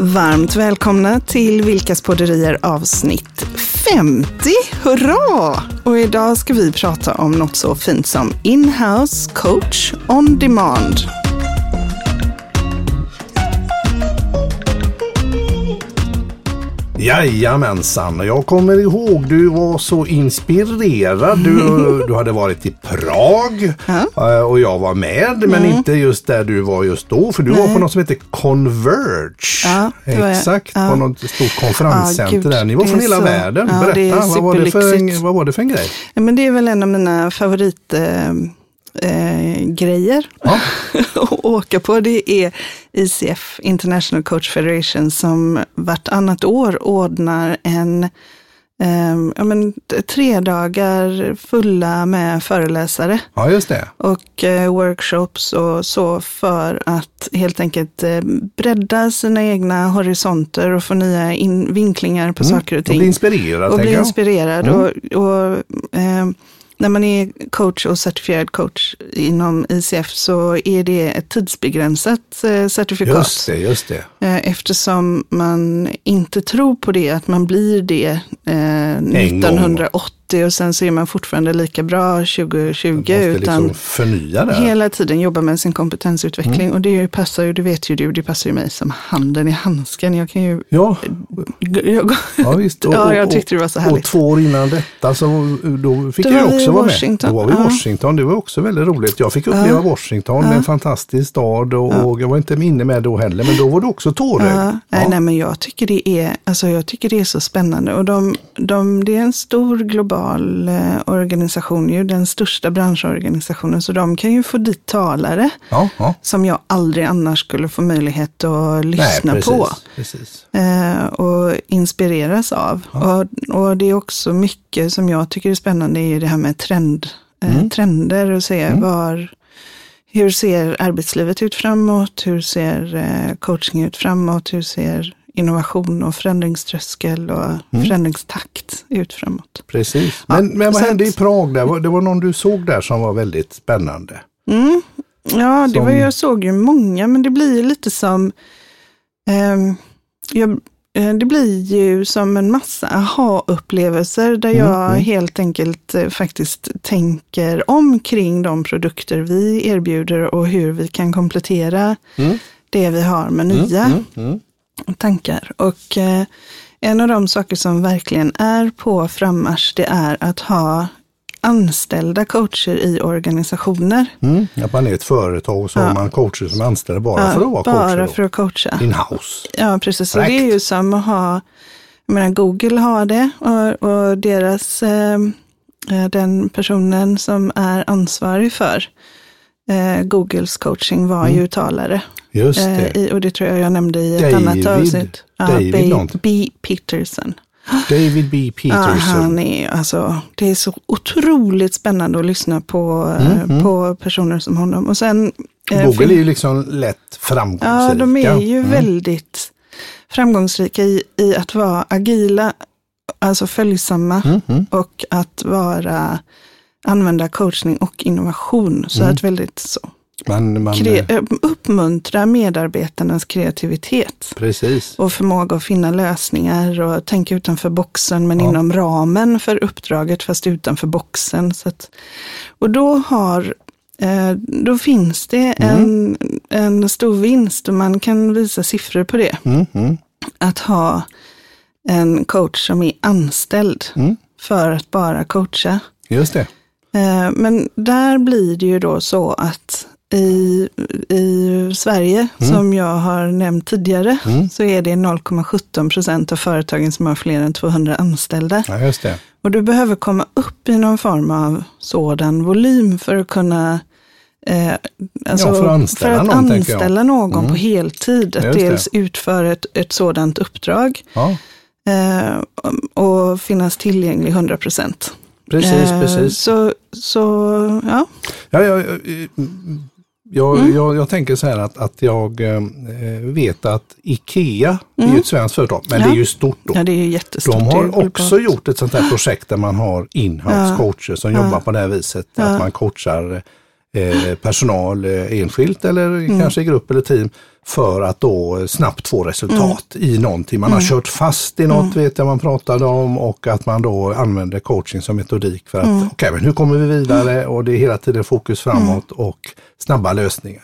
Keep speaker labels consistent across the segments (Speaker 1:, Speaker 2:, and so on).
Speaker 1: Varmt välkomna till Vilkas podderier avsnitt 50. Hurra! Och idag ska vi prata om något så fint som in-house coach on demand.
Speaker 2: Jajamensan, jag kommer ihåg du var så inspirerad. Du, du hade varit i Prag
Speaker 1: Ja.
Speaker 2: eh, och jag var med, men inte just där du var just då. För du var på något som heter Converge.
Speaker 1: Ja.
Speaker 2: Exakt,
Speaker 1: Ja.
Speaker 2: på något stort konferenscenter där. Ni var från hela
Speaker 1: så-
Speaker 2: världen. Berätta, vad var det, för, vad var det för en grej?
Speaker 1: Ja, men det är väl en av mina favoritgrejer eh, grejer
Speaker 2: Ja.
Speaker 1: att åka på. Det är ICF, International Coach Federation, som vartannat år ordnar en eh, ja, men, tre dagar fulla med föreläsare
Speaker 2: ja, just det.
Speaker 1: och eh, workshops och så för att helt enkelt eh, bredda sina egna horisonter och få nya in- vinklingar på saker och
Speaker 2: Och
Speaker 1: ting
Speaker 2: bli inspirerad,
Speaker 1: och bli inspirerad.
Speaker 2: Mm.
Speaker 1: Och, och, eh, när man är coach och certifierad coach inom ICF så är det ett tidsbegränsat eh, certifikat.
Speaker 2: Just det, just det.
Speaker 1: Eh, eftersom man inte tror på det, att man blir det eh,
Speaker 2: 1908
Speaker 1: 80 och sen så är man fortfarande lika bra 2020.
Speaker 2: Man måste liksom
Speaker 1: utan
Speaker 2: liksom förnya det.
Speaker 1: Hela tiden jobba med sin kompetensutveckling mm. och det passar ju, det vet ju du, det passar ju mig som handen i handsken. Jag kan ju...
Speaker 2: Ja,
Speaker 1: jag,
Speaker 2: ja visst. Och,
Speaker 1: ja, jag tyckte det var så härligt.
Speaker 2: Och två år innan detta så eh, då fick
Speaker 1: då
Speaker 2: jag också vara
Speaker 1: Washington.
Speaker 2: med. Då var vi i
Speaker 1: ja.
Speaker 2: Washington. Det var också väldigt roligt. Jag fick uppleva ja. Washington, ja. en fantastisk stad och, och, jag var inte inne med då heller, men då var det också tårögd.
Speaker 1: Nej, nej, men jag tycker det är, alltså jag tycker det är så spännande och de, de, det är en stor global eh, organisation, ju, den största branschorganisationen. Så de kan ju få dit talare
Speaker 2: ja, ja.
Speaker 1: som jag aldrig annars skulle få möjlighet att lyssna
Speaker 2: nej, precis,
Speaker 1: på.
Speaker 2: Precis.
Speaker 1: eh, och inspireras av. Och, och det är också mycket som jag tycker är spännande är ju det här med trend, eh, trender och se var, hur ser arbetslivet ut framåt, hur ser eh, coaching ut framåt, hur ser innovation och förändringströskel och förändringstakt ut framåt.
Speaker 2: precis. Men, men vad hände
Speaker 1: att-
Speaker 2: i Prag? Där? Det var någon du såg där som var väldigt spännande.
Speaker 1: Ja, det
Speaker 2: Som-
Speaker 1: var, jag såg ju många, men det blir ju lite som, ehm, jag, eh, det blir ju som en massa aha-upplevelser där jag helt enkelt eh, faktiskt tänker om kring de produkter vi erbjuder och hur vi kan komplettera det vi har med nya tankar. Och eh, en av de saker som verkligen är på frammarsch, det är att ha anställda coacher i organisationer.
Speaker 2: Mm. Att man är ett företag och så har man coacher som är anställda bara
Speaker 1: Ja,
Speaker 2: för att vara
Speaker 1: bara
Speaker 2: coacher.
Speaker 1: för att coacha.
Speaker 2: In-house.
Speaker 1: Ja, precis. Så det är ju som att ha, jag menar Google har det och, och deras, eh, eh, den personen som är ansvarig för eh, Googles coaching var ju talare.
Speaker 2: Just
Speaker 1: Eh,
Speaker 2: det.
Speaker 1: i, och det tror jag jag nämnde i ett
Speaker 2: David-
Speaker 1: annat avsnitt.
Speaker 2: David
Speaker 1: B. B. Peterson.
Speaker 2: David B.
Speaker 1: Ja,
Speaker 2: Peterson.
Speaker 1: han är, alltså, det är så otroligt spännande att lyssna på, eh, på personer som honom. Och sen, eh,
Speaker 2: Google är ju liksom lätt framgångsrika.
Speaker 1: Ja, de är ju väldigt framgångsrika i, i att vara agila, alltså följsamma och att vara använda coachning och innovation. Så att väldigt så.
Speaker 2: Man, man, eh,
Speaker 1: eh, uppmuntra medarbetarnas kreativitet
Speaker 2: precis.
Speaker 1: och förmåga att finna lösningar och tänka utanför boxen men inom ramen för uppdraget fast utanför boxen. Så att, och då har eh, då finns det en, en stor vinst och man kan visa siffror på det.
Speaker 2: Mm, mm.
Speaker 1: Att ha en coach som är anställd för att bara coacha.
Speaker 2: Just det.
Speaker 1: Eh, Men där blir det ju då så att i, i Sverige, som jag har nämnt tidigare, så är det 0,17 procent av företagen som har fler än 200 anställda.
Speaker 2: Ja, just det.
Speaker 1: Och du behöver komma upp i någon form av sådan volym för att kunna eh, alltså,
Speaker 2: Ja, för att anställa
Speaker 1: för att
Speaker 2: någon,
Speaker 1: anställa någon på heltid. Att
Speaker 2: det.
Speaker 1: dels utföra ett, ett sådant uppdrag
Speaker 2: Ja,
Speaker 1: eh, och finnas tillgänglig 100 procent.
Speaker 2: Precis, precis.
Speaker 1: Så, så ja.
Speaker 2: Ja, jag, jag, jag,
Speaker 1: Mm.
Speaker 2: jag, jag tänker så här att, att jag eh, vet att Ikea är ju ett svenskt företag, men
Speaker 1: Mm. Ja.
Speaker 2: det är ju stort då.
Speaker 1: ja, det är ju jättestort.
Speaker 2: De har också gjort ett sånt här projekt där man har in-house coacher som jobbar på det här viset. Att man coachar eh, personal eh, enskilt eller
Speaker 1: Mm.
Speaker 2: kanske i grupp eller team för att då snabbt få resultat
Speaker 1: Mm.
Speaker 2: i någonting. Man har kört fast i något vet jag man pratade om och att man då använder coaching som metodik för att
Speaker 1: Mm.
Speaker 2: okej men hur kommer vi vidare och det är hela tiden fokus framåt och snabba lösningar.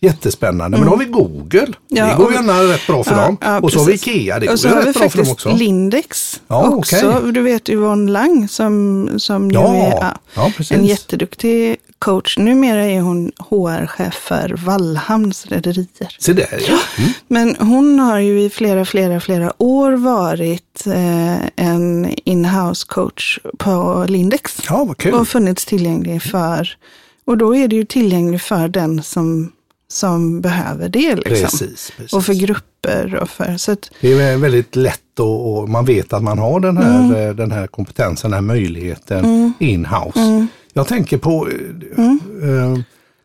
Speaker 2: Jättespännande. Men då har vi Google.
Speaker 1: Mm. Ja,
Speaker 2: det går ju
Speaker 1: och-
Speaker 2: gärna rätt bra för
Speaker 1: Ja,
Speaker 2: dem.
Speaker 1: ja,
Speaker 2: och så har vi. Ikea, det går
Speaker 1: och så har vi
Speaker 2: rätt bra för dem också.
Speaker 1: Lindex
Speaker 2: Ja,
Speaker 1: också.
Speaker 2: okej.
Speaker 1: Du vet Yvonne Lang som, som
Speaker 2: Ja,
Speaker 1: är en jätteduktig coach. Numera är hon HR-chef för Wallhamns rederier.
Speaker 2: Se där ja. Mm.
Speaker 1: Men hon har ju i flera, flera, flera år varit eh, en in-house coach på Lindex.
Speaker 2: Ja, vad kul.
Speaker 1: Och funnits tillgänglig för, och då är det ju tillgänglig för den som, som behöver det. Liksom.
Speaker 2: Precis, precis.
Speaker 1: Och för grupper och för, så att,
Speaker 2: Det är väldigt lätt och, och man vet att man har den här,
Speaker 1: Mm.
Speaker 2: eh, den här kompetensen, den här möjligheten in-house. Jag tänker på, eh, eh,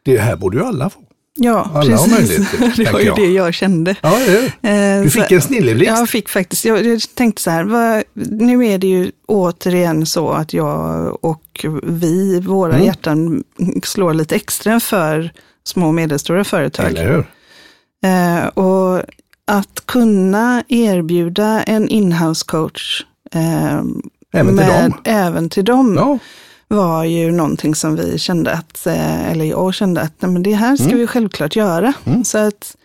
Speaker 2: det här borde ju alla få.
Speaker 1: ja
Speaker 2: Alla har möjlighet
Speaker 1: precis.
Speaker 2: till det,
Speaker 1: var ju
Speaker 2: jag.
Speaker 1: det jag kände.
Speaker 2: Ja, det.
Speaker 1: Eh,
Speaker 2: Du fick en snilleblixt.
Speaker 1: Jag fick faktiskt, jag, tänkte så här, vad, nu är det ju återigen så att jag och vi, våra
Speaker 2: Mm.
Speaker 1: hjärtan slår lite extra för små och medelstora företag.
Speaker 2: Eller hur?
Speaker 1: Eh, och att kunna erbjuda en inhouse coach eh,
Speaker 2: Även till dem.
Speaker 1: även till dem
Speaker 2: Ja,
Speaker 1: var ju någonting som vi kände att, eh, eller jag kände att nej, men det här ska
Speaker 2: Mm.
Speaker 1: vi självklart göra. Så att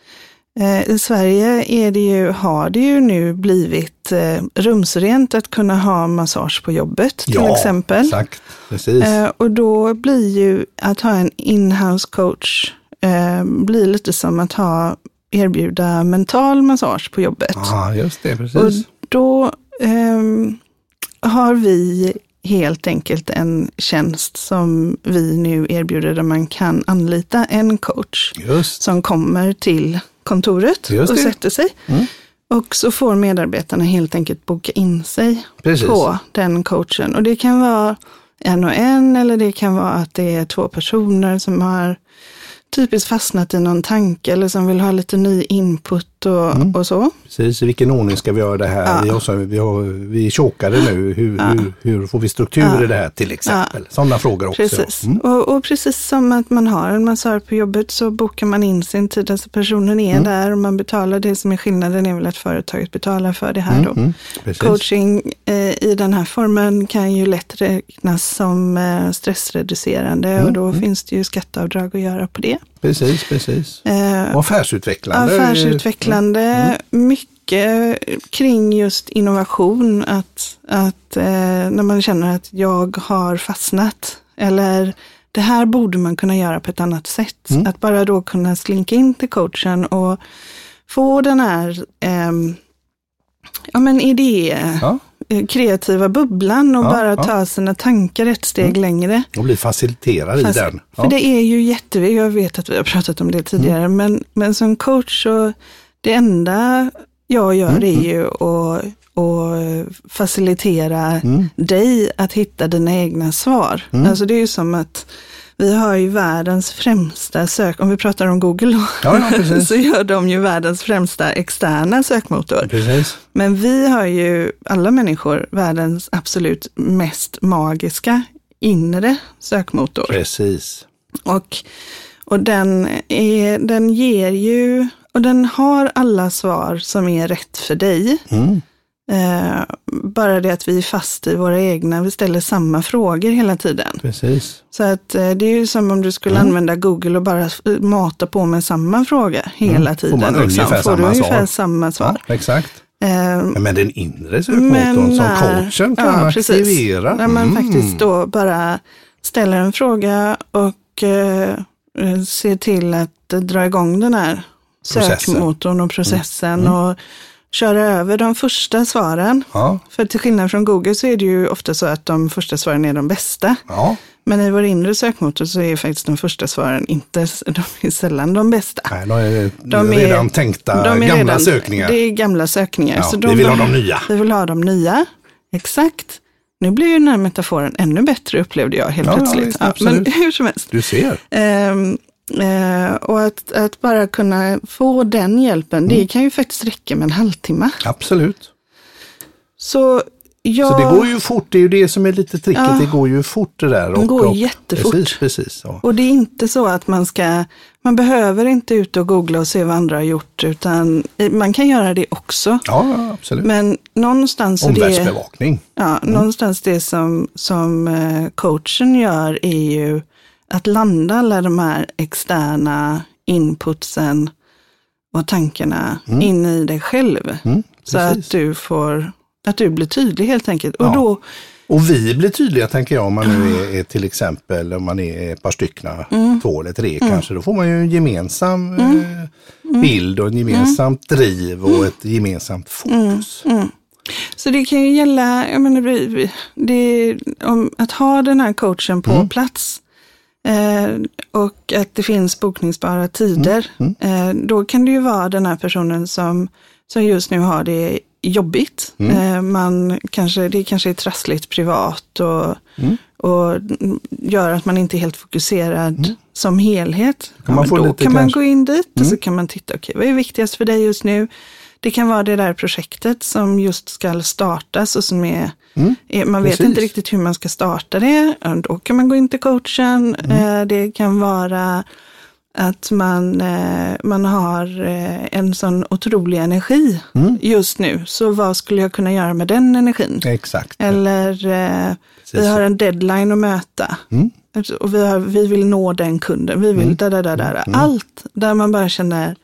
Speaker 1: eh, i Sverige är det ju, har det ju nu blivit eh, rumsrent att kunna ha massage på jobbet till
Speaker 2: ja
Speaker 1: exempel.
Speaker 2: exakt. Precis.
Speaker 1: Eh, och då blir ju att ha en inhouse coach eh, blir lite som att ha erbjuda mental massage på jobbet.
Speaker 2: Ja, just det,
Speaker 1: Och
Speaker 2: precis.
Speaker 1: då ehm, har vi helt enkelt en tjänst som vi nu erbjuder där man kan anlita en coach
Speaker 2: Just.
Speaker 1: som kommer till kontoret och sätter sig.
Speaker 2: Mm.
Speaker 1: Och så får medarbetarna helt enkelt boka in sig
Speaker 2: Precis.
Speaker 1: på den coachen. Och det kan vara en och en eller det kan vara att det är två personer som har typiskt fastnat i någon tanke eller som vill ha lite ny input och,
Speaker 2: Mm.
Speaker 1: och så.
Speaker 2: Precis, i vilken ordning ska vi göra det här?
Speaker 1: Ja.
Speaker 2: Vi, har, så- vi, har, vi är chokade nu. Hur, hur, hur får vi struktur
Speaker 1: Ja.
Speaker 2: i det här till exempel? Sådana frågor också.
Speaker 1: Precis.
Speaker 2: Mm.
Speaker 1: Och, och precis som att man har en massör på jobbet så bokar man in sin tid. Alltså personen är
Speaker 2: Mm.
Speaker 1: där och man betalar. Det som är skillnaden är väl att företaget betalar för det här. Då.
Speaker 2: Mm.
Speaker 1: Coaching eh, i den här formen kan ju lätt räknas som eh, stressreducerande
Speaker 2: Mm.
Speaker 1: och då finns det ju skatteavdrag att göra på det.
Speaker 2: Precis, precis.
Speaker 1: Eh,
Speaker 2: Och affärsutvecklande.
Speaker 1: Affärsutvecklande, mycket kring just innovation. Att, att eh, när man känner att jag har fastnat eller det här borde man kunna göra på ett annat sätt.
Speaker 2: Mm.
Speaker 1: Att bara då kunna slinka in till coachen och få den här ehm, ja, men idé,
Speaker 2: Ja,
Speaker 1: eh, kreativa bubblan och
Speaker 2: Ja,
Speaker 1: bara
Speaker 2: ja.
Speaker 1: ta sina tankar ett steg längre.
Speaker 2: och bli faciliterad
Speaker 1: Fast-
Speaker 2: i den.
Speaker 1: För
Speaker 2: Ja.
Speaker 1: det är ju jätteviktigt, jag vet att vi har pratat om det tidigare,
Speaker 2: Mm.
Speaker 1: men, men som coach så det enda jag gör
Speaker 2: Mm,
Speaker 1: är ju att, att facilitera
Speaker 2: Mm.
Speaker 1: dig att hitta dina egna svar. Alltså det är ju som att vi har ju världens främsta sök, om vi pratar om Google
Speaker 2: Ja, ja,
Speaker 1: så gör de ju världens främsta externa sökmotor.
Speaker 2: Precis.
Speaker 1: Men vi har ju, alla människor, världens absolut mest magiska inre sökmotor.
Speaker 2: Precis.
Speaker 1: Och, och den, är, den ger ju, och den har alla svar som är rätt för dig.
Speaker 2: Mm.
Speaker 1: Eh, bara det att vi är fast i våra egna, vi ställer samma frågor hela tiden.
Speaker 2: Precis.
Speaker 1: Så att eh, det är ju som om du skulle
Speaker 2: Mm.
Speaker 1: använda Google och bara f- mata på med samma fråga hela
Speaker 2: Mm. Får
Speaker 1: tiden.
Speaker 2: man ungefär
Speaker 1: Får du
Speaker 2: samma
Speaker 1: ungefär
Speaker 2: svar.
Speaker 1: samma svar.
Speaker 2: Ja, exakt.
Speaker 1: Eh,
Speaker 2: Men den inre sökmotorn som
Speaker 1: när-
Speaker 2: coachen kan
Speaker 1: ja,
Speaker 2: aktivera.
Speaker 1: När man
Speaker 2: Mm.
Speaker 1: faktiskt då bara ställer en fråga och eh, ser till att eh, dra igång den här
Speaker 2: Processen.
Speaker 1: sökmotorn och processen och köra över de första svaren.
Speaker 2: Ja,
Speaker 1: För till skillnad från Google så är det ju ofta så att de första svaren är de bästa.
Speaker 2: ja.
Speaker 1: Men i vår inre sökmotor så är faktiskt de första svaren inte, de är sällan de bästa.
Speaker 2: Nej, de är,
Speaker 1: De är-
Speaker 2: redan tänkta
Speaker 1: De är
Speaker 2: gamla
Speaker 1: redan,
Speaker 2: sökningar.
Speaker 1: Det är gamla sökningar.
Speaker 2: Ja,
Speaker 1: så
Speaker 2: vi vill ha de nya.
Speaker 1: Vi vill ha de nya, exakt. Nu blir ju den här metaforen ännu bättre upplevde jag helt
Speaker 2: Ja, ja,
Speaker 1: plötsligt.
Speaker 2: visst,
Speaker 1: men hur som helst.
Speaker 2: Du ser.
Speaker 1: Ehm, eh, och att, att bara kunna få den hjälpen,
Speaker 2: Mm.
Speaker 1: det kan ju faktiskt räcka med en halvtimme.
Speaker 2: Absolut.
Speaker 1: Så Ja,
Speaker 2: Så det går ju fort, det är ju det som är lite tricket,
Speaker 1: Ja.
Speaker 2: det går ju fort det där.
Speaker 1: Det går jättefort.
Speaker 2: Precis, precis. Ja.
Speaker 1: och det är inte så att man ska, man behöver inte ut och googla och se vad andra har gjort, utan man kan göra det också.
Speaker 2: ja, absolut.
Speaker 1: Men någonstans så det,
Speaker 2: Omvärldsbevakning.
Speaker 1: ja, någonstans det som, som eh, coachen gör är ju att landa alla de här externa inputsen och tankarna in i dig själv.
Speaker 2: Mm,
Speaker 1: så att du får, att du blir tydlig helt enkelt. Och
Speaker 2: Ja.
Speaker 1: då,
Speaker 2: Och vi blir tydliga tänker jag om man nu är, är till exempel om man är ett par stycken,
Speaker 1: Mm.
Speaker 2: två eller tre kanske. Då får man ju en gemensam eh, bild och en gemensamt
Speaker 1: Mm.
Speaker 2: driv och ett gemensamt fokus.
Speaker 1: Så det kan ju gälla, jag menar, det, om, att ha den här coachen på plats eh, och att det finns bokningsbara tider. Eh, då kan det ju vara den här personen som, som just nu har det jobbigt. Eh, man kanske, det kanske är trassligt privat och, och gör att man inte är helt fokuserad som helhet.
Speaker 2: Kan få
Speaker 1: då kan man gå in dit och så kan man titta, okej, vad är viktigast för dig just nu? Det kan vara det där projektet som just ska startas och som är, är man vet
Speaker 2: precis.
Speaker 1: inte riktigt hur man ska starta det. Då kan man gå in till coachen. Eh, Det kan vara att man, eh, man har eh, en sån otrolig energi just nu. Så vad skulle jag kunna göra med den energin?
Speaker 2: Exakt.
Speaker 1: Eller eh, vi
Speaker 2: Precis.
Speaker 1: har en deadline att möta. Alltså, Och vi, har, vi vill nå den kunden. Vi vill da, da, da, da, da. Allt där man bara känner,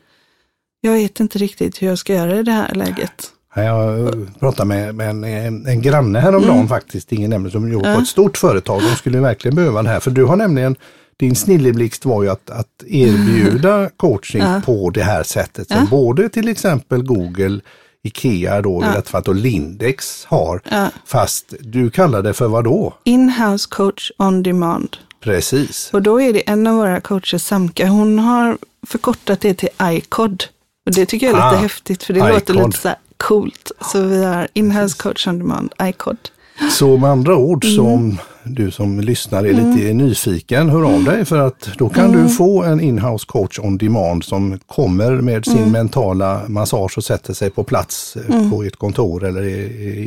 Speaker 1: jag vet inte riktigt hur jag ska göra i det här läget.
Speaker 2: Ja, Jag eh, pratade med, med en, en, en granne häromdagen
Speaker 1: Mm.
Speaker 2: faktiskt, ingen nämnde, som jobbar på ett stort företag. De skulle verkligen behöva det här. För du har nämligen, din snilleblixt var ju att, att erbjuda coaching på det här sättet. Som både till exempel Google, Ikea då, fall, och Lindex har. Fast du kallar det för vad då?
Speaker 1: In-house coach on demand.
Speaker 2: Precis.
Speaker 1: Och då är det en av våra coacher, Samka, hon har förkortat det till iCod. Och det tycker jag är lite
Speaker 2: Ah,
Speaker 1: häftigt, för det
Speaker 2: iCod.
Speaker 1: låter lite så här coolt. Så vi har in-house coach on demand, iCod.
Speaker 2: Så med andra ord,
Speaker 1: Mm.
Speaker 2: så om du som lyssnar är lite nyfiken, hör av dig för att då kan
Speaker 1: Mm.
Speaker 2: du få en inhouse coach on demand som kommer med sin
Speaker 1: Mm.
Speaker 2: mentala massage och sätter sig på plats eh, på ett kontor eller i,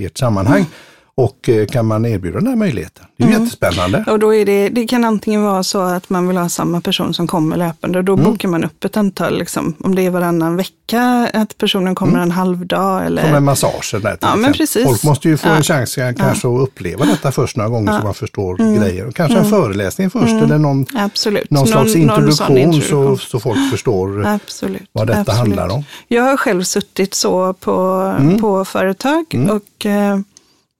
Speaker 2: i ert sammanhang. Och eh, kan man erbjuda den här möjligheten. Det är
Speaker 1: Mm.
Speaker 2: jättespännande.
Speaker 1: Och då är det, det kan antingen vara så att man vill ha samma person som kommer löpande. Och då
Speaker 2: Mm.
Speaker 1: bokar man upp ett antal, liksom, om det är varannan vecka, att personen kommer en halv dag. Eller,
Speaker 2: Som en massage. Där, till
Speaker 1: Ja, men precis.
Speaker 2: Folk måste ju få
Speaker 1: Ja.
Speaker 2: en chans eh, kanske att uppleva detta först några gånger så man förstår
Speaker 1: Mm.
Speaker 2: grejer. Kanske en föreläsning först eller någon,
Speaker 1: Absolut.
Speaker 2: någon slags
Speaker 1: sån
Speaker 2: introduktion,
Speaker 1: introduktion.
Speaker 2: Så, så folk förstår
Speaker 1: Absolut.
Speaker 2: vad detta
Speaker 1: absolut.
Speaker 2: handlar om.
Speaker 1: Jag har själv suttit så på, på företag och eh,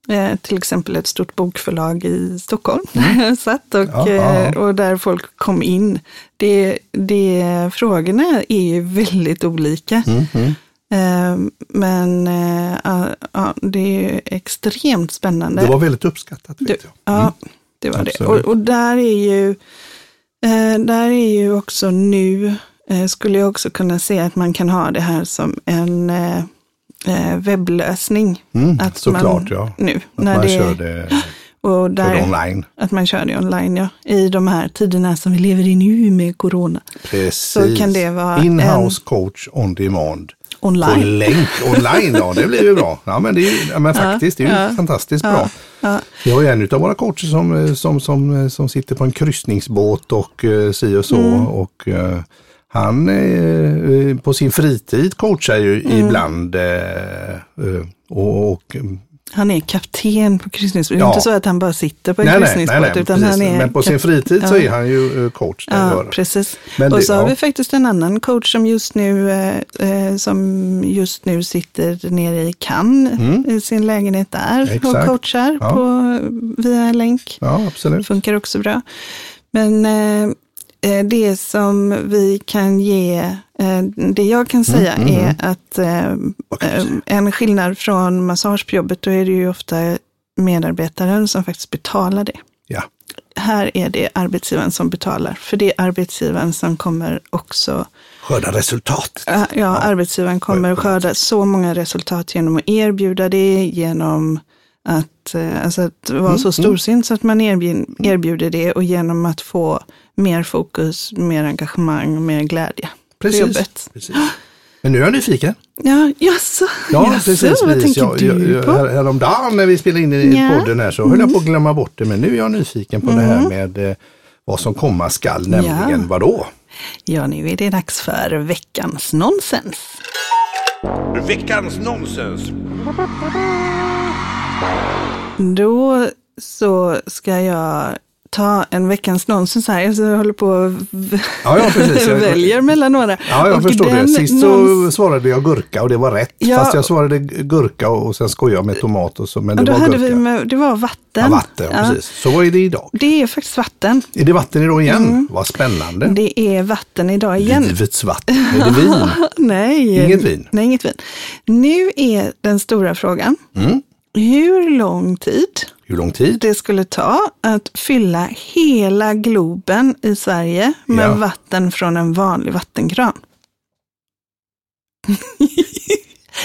Speaker 1: eh, till exempel ett stort bokförlag i Stockholm. satt och,
Speaker 2: Ja, ja.
Speaker 1: eh, och där folk kom in. Det, det, frågorna är ju väldigt olika. Eh, men eh, ja, ja, det är ju extremt spännande.
Speaker 2: Det var väldigt uppskattat vet
Speaker 1: Det,
Speaker 2: jag.
Speaker 1: ja, det var det.
Speaker 2: Absolut.
Speaker 1: Och, och där är ju, där är ju också nu, skulle jag också kunna se att man kan ha det här som en webblösning.
Speaker 2: Mm,
Speaker 1: att
Speaker 2: såklart, ja.
Speaker 1: Nu,
Speaker 2: Att
Speaker 1: när
Speaker 2: man
Speaker 1: det,
Speaker 2: kör det,
Speaker 1: och där,
Speaker 2: online.
Speaker 1: Att man kör det online, ja. I de här tiderna som vi lever i nu med corona.
Speaker 2: Precis.
Speaker 1: Så kan det vara
Speaker 2: In-house coach on demand. På
Speaker 1: Online.
Speaker 2: länk online, ja det blir ju bra. Ja men, det är, ja, men faktiskt, det är ju
Speaker 1: ja,
Speaker 2: fantastiskt bra.
Speaker 1: Ja,
Speaker 2: Vi har ju en av våra coacher som, eh, som, som, som sitter på en kryssningsbåt och uh, si och så.
Speaker 1: Mm.
Speaker 2: Och, eh, han eh, eh, på sin fritid coachar ju
Speaker 1: Mm.
Speaker 2: ibland eh, eh, och, och
Speaker 1: han är kapten på kryssningsbåt. Det är
Speaker 2: Ja.
Speaker 1: inte så att han bara sitter på en
Speaker 2: nej,
Speaker 1: kryssningsbåt.
Speaker 2: nej, nej,
Speaker 1: utan
Speaker 2: precis.
Speaker 1: han är
Speaker 2: Men på sin fritid så
Speaker 1: Ja.
Speaker 2: är han ju eh, coach.
Speaker 1: Ja, precis.
Speaker 2: Men
Speaker 1: och
Speaker 2: det-
Speaker 1: så har
Speaker 2: ja.
Speaker 1: vi faktiskt en annan coach som just nu, eh, eh, som just nu sitter nere i Cannes i sin lägenhet där och
Speaker 2: Mm. Exakt.
Speaker 1: coachar
Speaker 2: Ja.
Speaker 1: på, via en länk.
Speaker 2: Ja, absolut.
Speaker 1: funkar också bra. Men eh, eh, det som vi kan ge, eh, det jag kan säga
Speaker 2: mm,
Speaker 1: är att eh, eh, en skillnad från massage på jobbet, då är det ju ofta medarbetaren som faktiskt betalar det
Speaker 2: Ja.
Speaker 1: här är det arbetsgivaren som betalar. För det är arbetsgivaren som kommer också,
Speaker 2: Skörda resultat.
Speaker 1: ja, ja arbetsgivaren kommer skörda så många resultat genom att erbjuda det, genom att, eh, alltså att vara
Speaker 2: Mm,
Speaker 1: så storsint så att man erbjuder, erbjuder det och genom att få mer fokus, mer engagemang och mer glädje på
Speaker 2: Precis.
Speaker 1: jobbet.
Speaker 2: Precis. Men nu är jag nyfiken.
Speaker 1: Ja, jaså?
Speaker 2: Ja,
Speaker 1: jaså,
Speaker 2: precis.
Speaker 1: Vad tänker
Speaker 2: jag,
Speaker 1: du
Speaker 2: jag,
Speaker 1: på?
Speaker 2: här, häromdagen när vi spelade in i
Speaker 1: Ja.
Speaker 2: podden här så höll jag på att glömma bort det. Men nu är jag nyfiken på det här med eh, vad som komma skall, nämligen
Speaker 1: Ja.
Speaker 2: vadå?
Speaker 1: Ja, nu är det dags för veckans nonsens.
Speaker 3: Veckans nonsens.
Speaker 1: Då så ska jag ta en veckans nonsens här. Så jag håller på och
Speaker 2: Ja, ja, precis.
Speaker 1: Väljer mellan några.
Speaker 2: Ja, jag
Speaker 1: Och
Speaker 2: förstår det. Sist så
Speaker 1: nons-
Speaker 2: svarade jag gurka och det var rätt.
Speaker 1: Ja.
Speaker 2: Fast jag svarade gurka och och sen skojade jag med tomat och så, men det
Speaker 1: då
Speaker 2: var
Speaker 1: hade
Speaker 2: gurka.
Speaker 1: vi med, det var vatten.
Speaker 2: Ja, vatten,
Speaker 1: Ja.
Speaker 2: precis. Så vad är det idag?
Speaker 1: Det är faktiskt vatten.
Speaker 2: Är det vatten idag igen? Vad spännande.
Speaker 1: Det är vatten idag igen.
Speaker 2: Livets vatten. Är det vin?
Speaker 1: Nej.
Speaker 2: Inget vin?
Speaker 1: Nej, inget vin. Nu är den stora frågan.
Speaker 2: Mm.
Speaker 1: Hur lång tid
Speaker 2: Hur lång tid?
Speaker 1: det skulle ta att fylla hela Globen i Sverige med
Speaker 2: Ja.
Speaker 1: vatten från en vanlig vattenkran?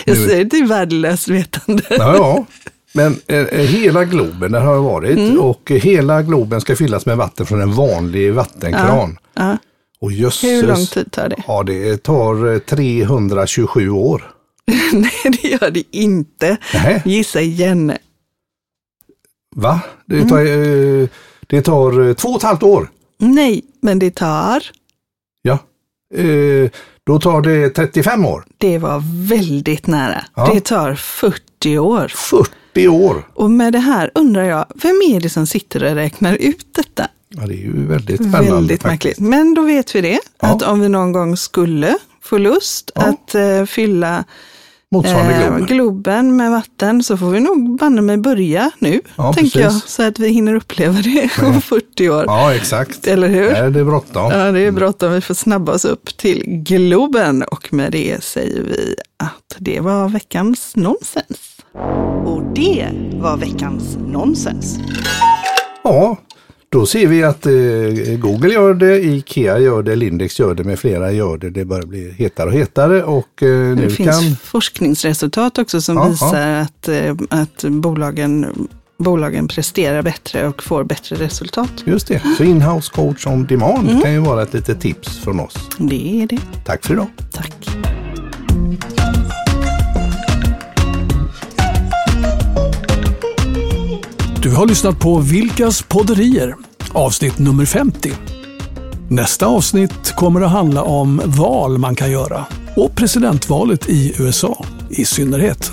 Speaker 1: jag
Speaker 2: Nu-
Speaker 1: säger det är värdelöst vetande.
Speaker 2: Ja, ja. Men eh, eh, hela Globen, där har jag varit
Speaker 1: Mm.
Speaker 2: och eh, hela Globen ska fyllas med vatten från en vanlig vattenkran.
Speaker 1: Ja.
Speaker 2: Och jösses,
Speaker 1: Hur lång tid tar det?
Speaker 2: Ja, det tar eh, 327 år.
Speaker 1: Nej, det gör det inte.
Speaker 2: Nej.
Speaker 1: Gissa igen.
Speaker 2: Va? Det
Speaker 1: Mm.
Speaker 2: tar, eh, det tar eh, två och ett halvt år.
Speaker 1: Nej, men det tar,
Speaker 2: Ja. Eh, då tar det 35 år.
Speaker 1: det var väldigt nära.
Speaker 2: Ja.
Speaker 1: Det tar 40 år.
Speaker 2: 40 år.
Speaker 1: Och med det här undrar jag, vem är det som sitter och räknar ut detta?
Speaker 2: Ja, det är ju väldigt spännande.
Speaker 1: Väldigt märkligt. Men då vet vi det,
Speaker 2: Ja.
Speaker 1: att om vi någon gång skulle få lust
Speaker 2: Ja.
Speaker 1: att eh, fylla
Speaker 2: Motsvarande
Speaker 1: eh,
Speaker 2: Globen.
Speaker 1: Globen med vatten så får vi nog banne mig börja nu,
Speaker 2: Ja,
Speaker 1: tänker jag.
Speaker 2: precis.
Speaker 1: Så att vi hinner uppleva det om 40 år.
Speaker 2: Ja, exakt.
Speaker 1: Eller hur?
Speaker 2: Nej, det är bråttom.
Speaker 1: Ja, det är bråttom. Vi får snabba oss upp till Globen och med det säger vi att det var veckans nonsens. Och det var veckans nonsens.
Speaker 2: Ja, då ser vi att eh, Google gör det, Ikea gör det, Lindex gör det, med flera gör det. Det börjar bli hetare och hetare och eh,
Speaker 1: Det
Speaker 2: nu
Speaker 1: finns
Speaker 2: kan...
Speaker 1: forskningsresultat också som
Speaker 2: Ja,
Speaker 1: visar Att, eh, att bolagen, bolagen presterar bättre och får bättre resultat.
Speaker 2: Just det, så inhouse coach on demand
Speaker 1: Mm.
Speaker 2: kan ju vara ett litet tips från oss.
Speaker 1: Det är det.
Speaker 2: Tack för idag.
Speaker 1: Tack.
Speaker 4: Du har lyssnat på Vilkas podderier, avsnitt nummer 50. Nästa avsnitt kommer att handla om val man kan göra och presidentvalet i USA i synnerhet.